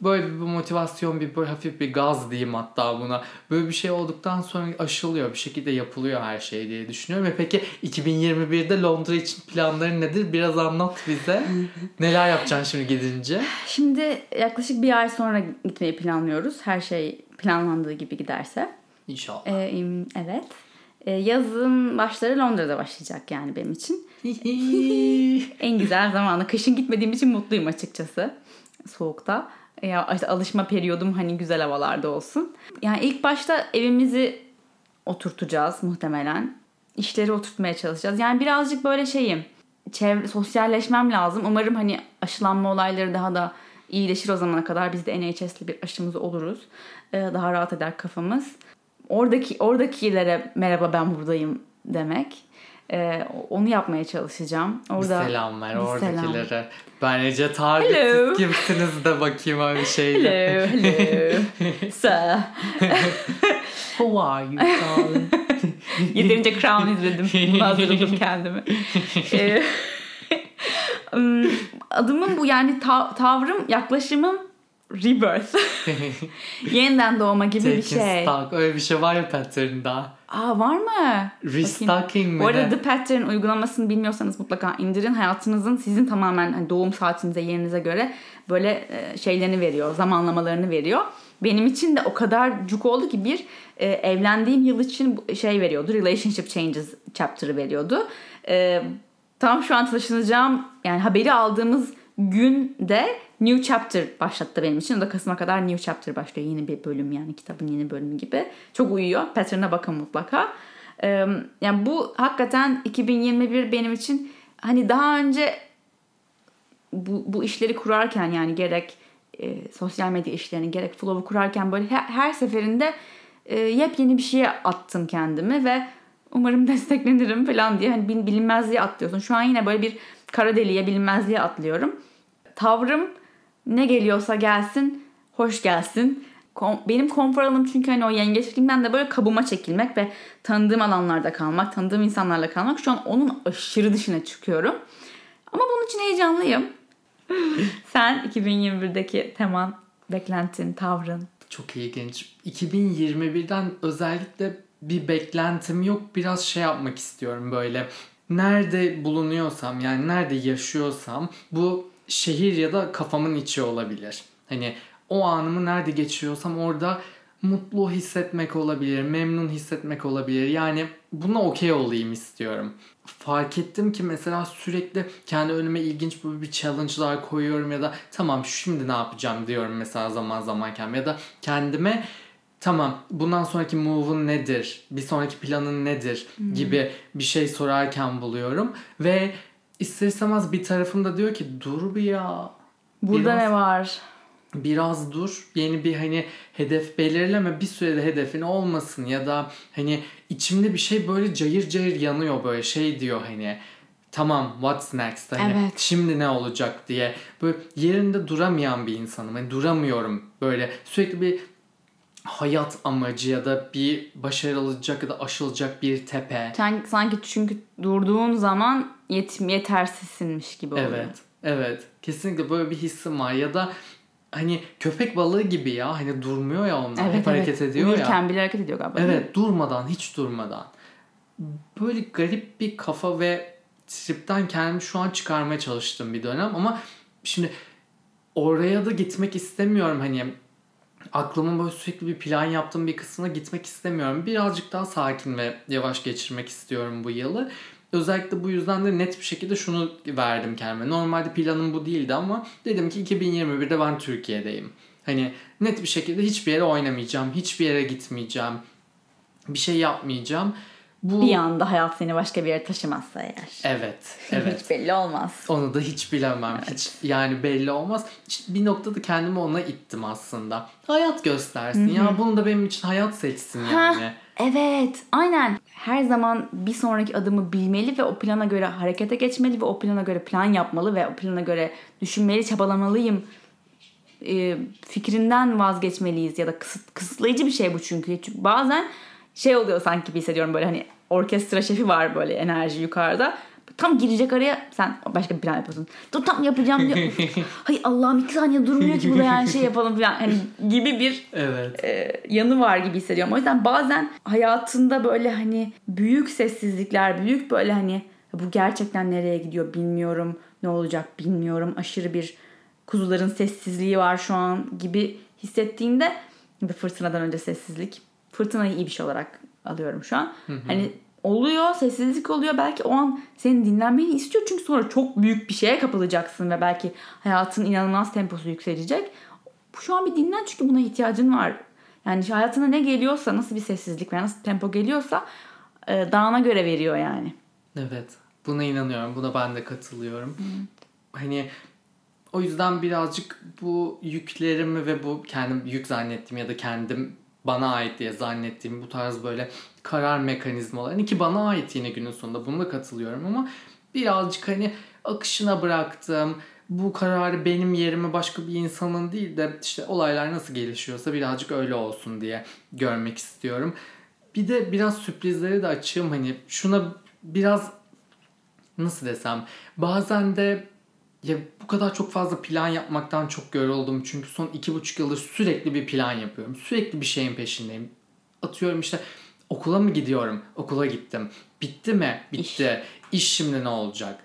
böyle bir motivasyon bir böyle hafif bir gaz diyeyim hatta buna. Böyle bir şey olduktan sonra aşılıyor bir şekilde yapılıyor her şey diye düşünüyorum. Ve peki 2021'de Londra için planların nedir? Biraz anlat bize. Neler yapacaksın şimdi gidince? Şimdi yaklaşık bir ay sonra gitmeyi planlıyoruz. Her şey planlandığı gibi giderse. İnşallah. Ee, evet. Ee, yazın başları Londra'da başlayacak yani benim için. en güzel zamanı. Kışın gitmediğim için mutluyum açıkçası. Soğukta ya işte alışma periyodum hani güzel havalarda olsun. Yani ilk başta evimizi oturtacağız muhtemelen. İşleri oturtmaya çalışacağız. Yani birazcık böyle şeyim. Çevre, sosyalleşmem lazım. Umarım hani aşılanma olayları daha da iyileşir o zamana kadar biz de NHS'li bir aşımız oluruz. Ee, daha rahat eder kafamız. Oradaki oradakilere merhaba ben buradayım demek. Ee, onu yapmaya çalışacağım. Orada bir selam ver bir oradakilere. selam. Target Hello. siz kimsiniz de bakayım öyle şeyle. Hello, hello. Sir. Who are you darling? Yeterince Crown izledim. Bunu hazırladım kendimi. Ee, ım, adımın bu yani ta- tavrım, yaklaşımım rebirth. Yeniden doğma gibi bir Taking şey. stock. Öyle bir şey var ya pattern'da. Aa var mı? Restocking mi Bu arada? The Pattern uygulamasını bilmiyorsanız mutlaka indirin. Hayatınızın sizin tamamen hani doğum saatinize, yerinize göre böyle e, şeylerini veriyor, zamanlamalarını veriyor. Benim için de o kadar cuk oldu ki bir e, evlendiğim yıl için şey veriyordu. Relationship Changes chapter'ı veriyordu. E, tam şu an taşınacağım yani haberi aldığımız günde New Chapter başlattı benim için. O da Kasım'a kadar New Chapter başlıyor. Yeni bir bölüm yani kitabın yeni bölümü gibi. Çok uyuyor. Pattern'a bakın mutlaka. Yani bu hakikaten 2021 benim için hani daha önce bu, bu işleri kurarken yani gerek e, sosyal medya işlerini gerek flow'u kurarken böyle her, her seferinde e, yepyeni bir şeye attım kendimi ve umarım desteklenirim falan diye hani bil- bilinmezliğe atlıyorsun. Şu an yine böyle bir kara deliğe bilinmezliğe atlıyorum. Tavrım ne geliyorsa gelsin, hoş gelsin. Kom- Benim konfor alanım çünkü hani o yengeçliğimden de böyle kabıma çekilmek ve tanıdığım alanlarda kalmak, tanıdığım insanlarla kalmak. Şu an onun aşırı dışına çıkıyorum. Ama bunun için heyecanlıyım. Sen 2021'deki teman, beklentin, tavrın. Çok ilginç. 2021'den özellikle bir beklentim yok. Biraz şey yapmak istiyorum böyle. Nerede bulunuyorsam yani nerede yaşıyorsam bu şehir ya da kafamın içi olabilir. Hani o anımı nerede geçiriyorsam orada mutlu hissetmek olabilir, memnun hissetmek olabilir. Yani buna okey olayım istiyorum. Fark ettim ki mesela sürekli kendi önüme ilginç böyle bir challenge'lar koyuyorum ya da tamam şimdi ne yapacağım diyorum mesela zaman zaman kendime ya da kendime tamam bundan sonraki move'un nedir? Bir sonraki planın nedir? gibi bir şey sorarken buluyorum ve ister istemez bir tarafım da diyor ki dur bir ya Burada Biraz- ne var? biraz dur. Yeni bir hani hedef belirleme bir sürede hedefin olmasın ya da hani içimde bir şey böyle cayır cayır yanıyor böyle şey diyor hani tamam what's next? Hani Evet. şimdi ne olacak? diye. Böyle yerinde duramayan bir insanım. Hani duramıyorum böyle. Sürekli bir hayat amacı ya da bir başarılacak ya da aşılacak bir tepe. Sen, sanki çünkü durduğun zaman yet, yetersizsinmiş gibi oluyor. Evet. Evet. Kesinlikle böyle bir hissim var ya da hani köpek balığı gibi ya hani durmuyor ya onlar Evet, hep hareket evet. ediyor ya. Uyurken bile hareket ediyor galiba. Evet durmadan hiç durmadan. Böyle garip bir kafa ve tripten kendimi şu an çıkarmaya çalıştığım bir dönem ama şimdi oraya da gitmek istemiyorum hani aklımın böyle sürekli bir plan yaptığım bir kısmına gitmek istemiyorum. Birazcık daha sakin ve yavaş geçirmek istiyorum bu yılı. Özellikle bu yüzden de net bir şekilde şunu verdim kendime. Normalde planım bu değildi ama dedim ki 2021'de ben Türkiye'deyim. Hani net bir şekilde hiçbir yere oynamayacağım, hiçbir yere gitmeyeceğim, bir şey yapmayacağım. Bu Bir anda hayat seni başka bir yere taşımazsa eğer. evet, evet. Hiç belli olmaz. Onu da hiç bilemem. Hiç yani belli olmaz. Bir noktada kendimi ona ittim aslında. Hayat göstersin ya. Bunu da benim için hayat seçsin yani. Evet, aynen. Her zaman bir sonraki adımı bilmeli ve o plana göre harekete geçmeli ve o plana göre plan yapmalı ve o plana göre düşünmeli, çabalamalıyım e, fikrinden vazgeçmeliyiz ya da kısıt, kısıtlayıcı bir şey bu çünkü. Çünkü bazen şey oluyor sanki gibi hissediyorum böyle hani orkestra şefi var böyle enerji yukarıda. Tam girecek araya sen başka bir plan yapıyorsun. Dur tam yapacağım diyor. Hay Allah'ım iki saniye durmuyor ki bu da yani şey yapalım falan. Hani gibi bir Evet. e, yanı var gibi hissediyorum. O yüzden bazen hayatında böyle hani büyük sessizlikler, büyük böyle hani bu gerçekten nereye gidiyor bilmiyorum, ne olacak bilmiyorum. Aşırı bir kuzuların sessizliği var şu an gibi hissettiğinde fırtınadan önce sessizlik. Fırtınayı iyi bir şey olarak alıyorum şu an. Hani oluyor, sessizlik oluyor. Belki o an senin dinlenmeni istiyor çünkü sonra çok büyük bir şeye kapılacaksın ve belki hayatın inanılmaz temposu yükselecek. Şu an bir dinlen çünkü buna ihtiyacın var. Yani hayatına ne geliyorsa, nasıl bir sessizlik veya nasıl tempo geliyorsa e, dağına göre veriyor yani. Evet. Buna inanıyorum. Buna ben de katılıyorum. Hani O yüzden birazcık bu yüklerimi ve bu kendim yük zannettiğim ya da kendim bana ait diye zannettiğim bu tarz böyle karar mekanizmalarını ki bana ait yine günün sonunda bunu da katılıyorum ama birazcık hani akışına bıraktım. Bu kararı benim yerime başka bir insanın değil de işte olaylar nasıl gelişiyorsa birazcık öyle olsun diye görmek istiyorum. Bir de biraz sürprizleri de açığım hani şuna biraz nasıl desem bazen de ya bu kadar çok fazla plan yapmaktan çok yoruldum. Çünkü son iki buçuk yıldır sürekli bir plan yapıyorum. Sürekli bir şeyin peşindeyim. Atıyorum işte okula mı gidiyorum? Okula gittim. Bitti mi? Bitti. İş, İş şimdi ne olacak?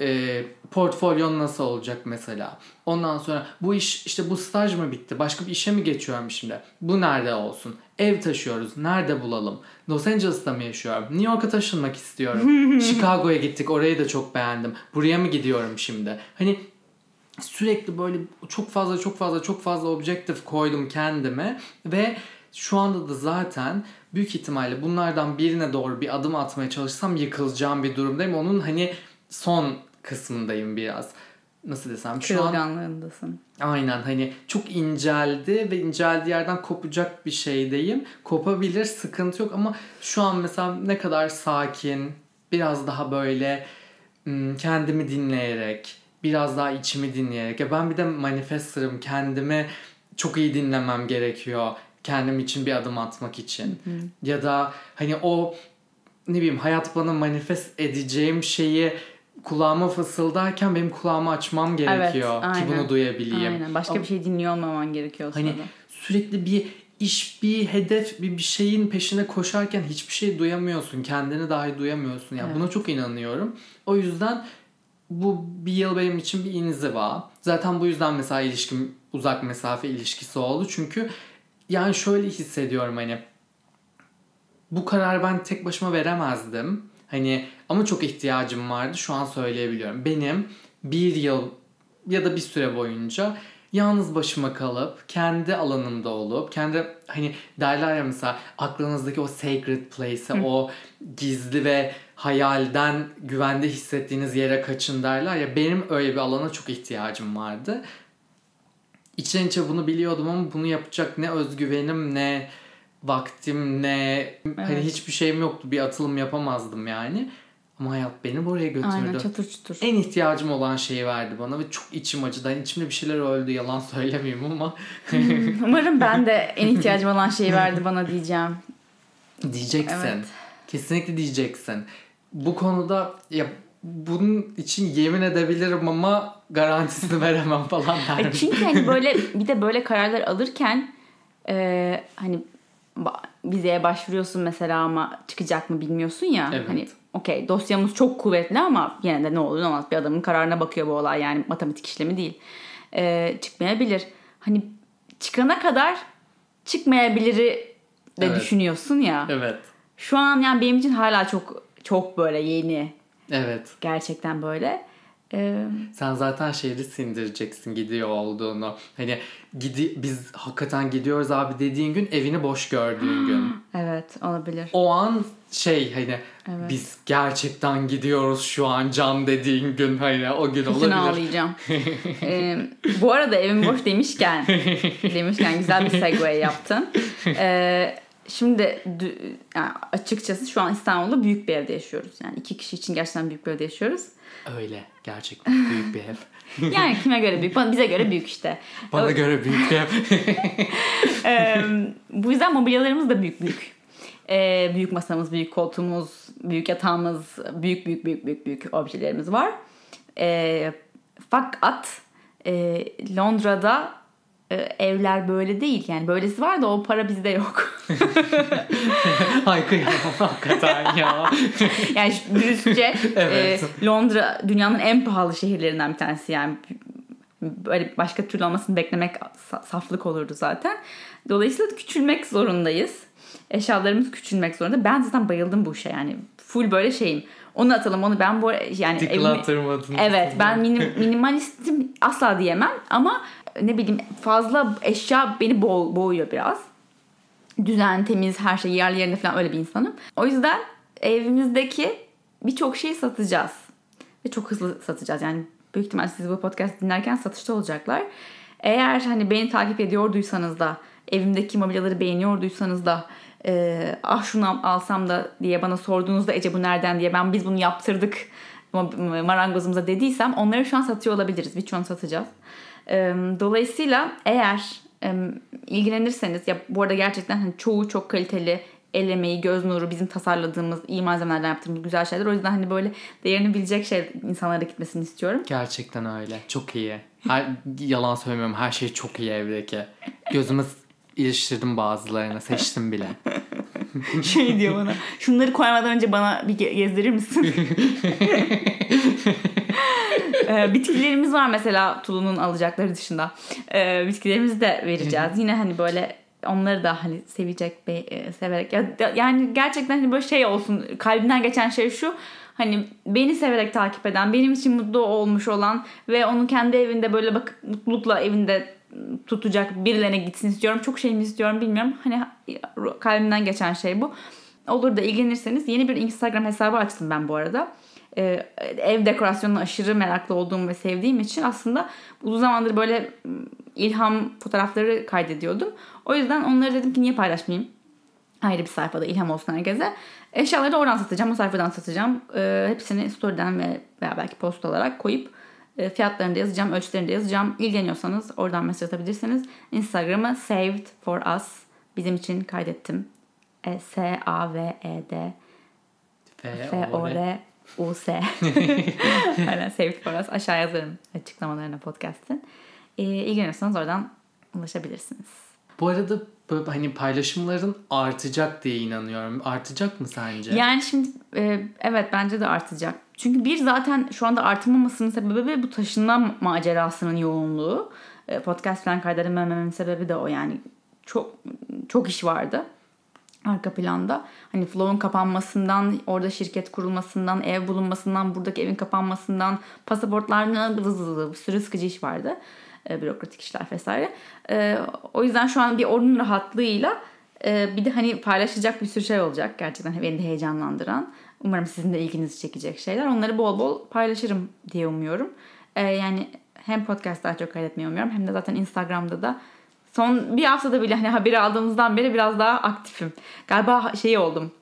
e, portfolyon nasıl olacak mesela. Ondan sonra bu iş işte bu staj mı bitti? Başka bir işe mi geçiyorum şimdi? Bu nerede olsun? Ev taşıyoruz. Nerede bulalım? Los Angeles'ta mı yaşıyorum? New York'a taşınmak istiyorum. Chicago'ya gittik. Orayı da çok beğendim. Buraya mı gidiyorum şimdi? Hani sürekli böyle çok fazla çok fazla çok fazla objektif koydum kendime ve şu anda da zaten büyük ihtimalle bunlardan birine doğru bir adım atmaya çalışsam yıkılacağım bir durumdayım. Onun hani son kısmındayım biraz. Nasıl desem şu an aynen hani çok inceldi ve inceldiği yerden kopacak bir şeydeyim. Kopabilir sıkıntı yok ama şu an mesela ne kadar sakin biraz daha böyle kendimi dinleyerek biraz daha içimi dinleyerek ya ben bir de manifestörüm kendimi çok iyi dinlemem gerekiyor kendim için bir adım atmak için hı hı. ya da hani o ne bileyim hayat bana manifest edeceğim şeyi kulağıma fısıldarken benim kulağımı açmam gerekiyor evet, ki bunu duyabileyim. Aynen. Başka Ama, bir şey dinliyor olmaman gerekiyor. Hani sırada. sürekli bir iş, bir hedef, bir, bir şeyin peşine koşarken hiçbir şey duyamıyorsun. Kendini dahi duyamıyorsun. Yani evet. buna çok inanıyorum. O yüzden bu bir yıl benim için bir inziva. Zaten bu yüzden mesela ilişkim uzak mesafe ilişkisi oldu. Çünkü yani şöyle hissediyorum hani bu kararı ben tek başıma veremezdim. Hani ama çok ihtiyacım vardı. Şu an söyleyebiliyorum. Benim bir yıl ya da bir süre boyunca yalnız başıma kalıp kendi alanımda olup kendi hani derler ya mesela aklınızdaki o sacred place'e o gizli ve hayalden güvende hissettiğiniz yere kaçın derler ya benim öyle bir alana çok ihtiyacım vardı. İçten içe bunu biliyordum ama bunu yapacak ne özgüvenim ne vaktim ne evet. hani hiçbir şeyim yoktu. Bir atılım yapamazdım yani. Ama hayat beni buraya götürdü. Aynen çatır çutur. En ihtiyacım olan şeyi verdi bana ve çok içim acıdı. Hani içimde bir şeyler öldü yalan söylemeyeyim ama. Umarım ben de en ihtiyacım olan şeyi verdi bana diyeceğim. Diyeceksin. Evet. Kesinlikle diyeceksin. Bu konuda ya bunun için yemin edebilirim ama garantisini veremem falan derdim. Çünkü hani böyle bir de böyle kararlar alırken e, hani vizeye başvuruyorsun mesela ama çıkacak mı bilmiyorsun ya. Evet. Hani okey dosyamız çok kuvvetli ama yine de ne olur ne olmaz bir adamın kararına bakıyor bu olay yani matematik işlemi değil. Ee, çıkmayabilir. Hani çıkana kadar çıkmayabiliri de evet. düşünüyorsun ya. Evet. Şu an yani benim için hala çok çok böyle yeni. Evet. Gerçekten böyle. Ee, Sen zaten şeyi sindireceksin gidiyor olduğunu. Hani gidi biz hakikaten gidiyoruz abi dediğin gün evini boş gördüğün gün. Evet olabilir. O an şey hani evet. biz gerçekten gidiyoruz şu an can dediğin gün hani o gün Kesin olabilir. ağlayacağım. ee, bu arada evim boş demişken demişken güzel bir segue yaptın. Ee, şimdi yani açıkçası şu an İstanbul'da büyük bir evde yaşıyoruz. Yani iki kişi için gerçekten büyük bir evde yaşıyoruz. Öyle. Gerçekten büyük bir ev. yani kime göre büyük? Bize göre büyük işte. Bana göre büyük bir ev. ee, bu yüzden mobilyalarımız da büyük büyük. Ee, büyük masamız, büyük koltuğumuz, büyük yatağımız, büyük büyük büyük büyük büyük objelerimiz var. Ee, fakat e, Londra'da evler böyle değil. Yani böylesi var da o para bizde yok. Ay kıyamam hakikaten ya. yani dürüstçe evet. e, Londra dünyanın en pahalı şehirlerinden bir tanesi yani. Böyle başka türlü olmasını beklemek saflık olurdu zaten. Dolayısıyla küçülmek zorundayız. Eşyalarımız küçülmek zorunda. Ben zaten bayıldım bu şey yani. Full böyle şeyim. Onu atalım onu ben bu yani evimi, Evet ben minim, minimalistim asla diyemem ama ne bileyim fazla eşya beni boğ, boğuyor biraz. Düzen, temiz, her şey yerli yerinde falan öyle bir insanım. O yüzden evimizdeki birçok şeyi satacağız. Ve çok hızlı satacağız. Yani büyük ihtimal siz bu podcast dinlerken satışta olacaklar. Eğer hani beni takip ediyorduysanız da evimdeki mobilyaları beğeniyorduysanız da e, ah şunu alsam da diye bana sorduğunuzda Ece bu nereden diye ben biz bunu yaptırdık marangozumuza dediysem onları şu an satıyor olabiliriz. Birçoğunu satacağız. Dolayısıyla eğer ilgilenirseniz ya bu arada gerçekten hani çoğu çok kaliteli el emeği, göz nuru bizim tasarladığımız, iyi malzemelerden yaptığımız güzel şeyler. O yüzden hani böyle değerini bilecek şey insanlara gitmesini istiyorum. Gerçekten öyle. Çok iyi. Her, yalan söylemiyorum. Her şey çok iyi evdeki. Gözümü iliştirdim bazılarını. Seçtim bile. şey diyor bana. Şunları koymadan önce bana bir gezdirir misin? ee, bitkilerimiz var mesela Tulu'nun alacakları dışında. Ee, bitkilerimizi de vereceğiz. Yine hani böyle onları da hani sevecek, be, e, severek. Ya, yani gerçekten hani böyle şey olsun. Kalbinden geçen şey şu. Hani beni severek takip eden, benim için mutlu olmuş olan ve onun kendi evinde böyle bakıp mutlulukla evinde tutacak birilerine gitsin istiyorum. Çok şey mi istiyorum bilmiyorum. Hani kalbimden geçen şey bu. Olur da ilgilenirseniz yeni bir Instagram hesabı açtım ben bu arada. Ee, ev dekorasyonuna aşırı meraklı olduğum ve sevdiğim için aslında uzun zamandır böyle ilham fotoğrafları kaydediyordum. O yüzden onları dedim ki niye paylaşmayayım? Ayrı bir sayfada ilham olsun herkese. Eşyaları da oradan satacağım. O sayfadan satacağım. Ee, hepsini story'den ve veya belki post olarak koyup e, fiyatlarını da yazacağım. Ölçülerini de yazacağım. İlgileniyorsanız oradan mesaj atabilirsiniz. Instagram'ı saved for us. Bizim için kaydettim. E, S-A-V-E-D F-O-R-U-S Aynen saved for us. Aşağı yazarım açıklamalarına podcast'ın. E, ilgileniyorsanız oradan ulaşabilirsiniz. Bu arada böyle hani paylaşımların artacak diye inanıyorum. Artacak mı sence? Yani şimdi e, evet bence de artacak. Çünkü bir zaten şu anda artmamasının sebebi bu taşınma macerasının yoğunluğu. E, podcast falan kaydedemememin sebebi de o yani. Çok çok iş vardı arka planda. Hani Flow'un kapanmasından, orada şirket kurulmasından, ev bulunmasından, buradaki evin kapanmasından, pasaportlar bir sürü sıkıcı iş vardı e, bürokratik işler vesaire. E, o yüzden şu an bir onun rahatlığıyla e, bir de hani paylaşacak bir sürü şey olacak gerçekten beni de heyecanlandıran. Umarım sizin de ilginizi çekecek şeyler. Onları bol bol paylaşırım diye umuyorum. E, yani hem podcast daha çok kaydetmeyi umuyorum hem de zaten Instagram'da da son bir haftada bile hani haberi aldığımızdan beri biraz daha aktifim. Galiba şey oldum.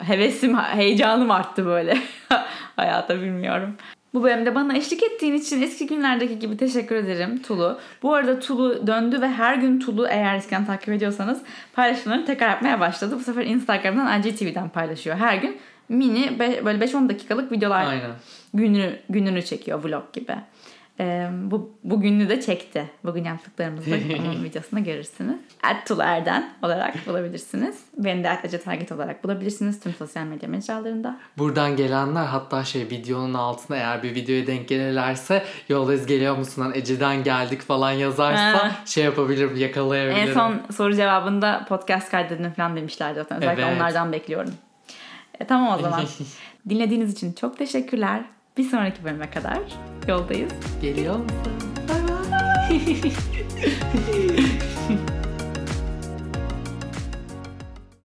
Hevesim, heyecanım arttı böyle. Hayata bilmiyorum. Bu bölümde bana eşlik ettiğin için eski günlerdeki gibi teşekkür ederim Tulu. Bu arada Tulu döndü ve her gün Tulu eğer eskiden takip ediyorsanız paylaşımlarını tekrar yapmaya başladı. Bu sefer Instagram'dan IGTV'den paylaşıyor her gün. Mini böyle 5-10 dakikalık videolar Aynen. gününü, gününü çekiyor vlog gibi. E, bu bugünü de çekti. Bugün yaptıklarımızı onun videosunda görürsünüz. Ertuğrul Erden olarak bulabilirsiniz. Beni de Ertuğrul Target olarak bulabilirsiniz tüm sosyal medya mecralarında. Buradan gelenler hatta şey videonun altına eğer bir videoya denk gelirlerse yoldayız geliyor musun Ece'den geldik falan yazarsa şey yapabilirim yakalayabilirim. En son soru cevabında podcast kaydedin falan demişlerdi zaten. Özellikle evet. onlardan bekliyorum. E, tamam o zaman. Dinlediğiniz için çok teşekkürler. Bir sonraki bölüme kadar yoldayız. Geliyor musun? Bye bye.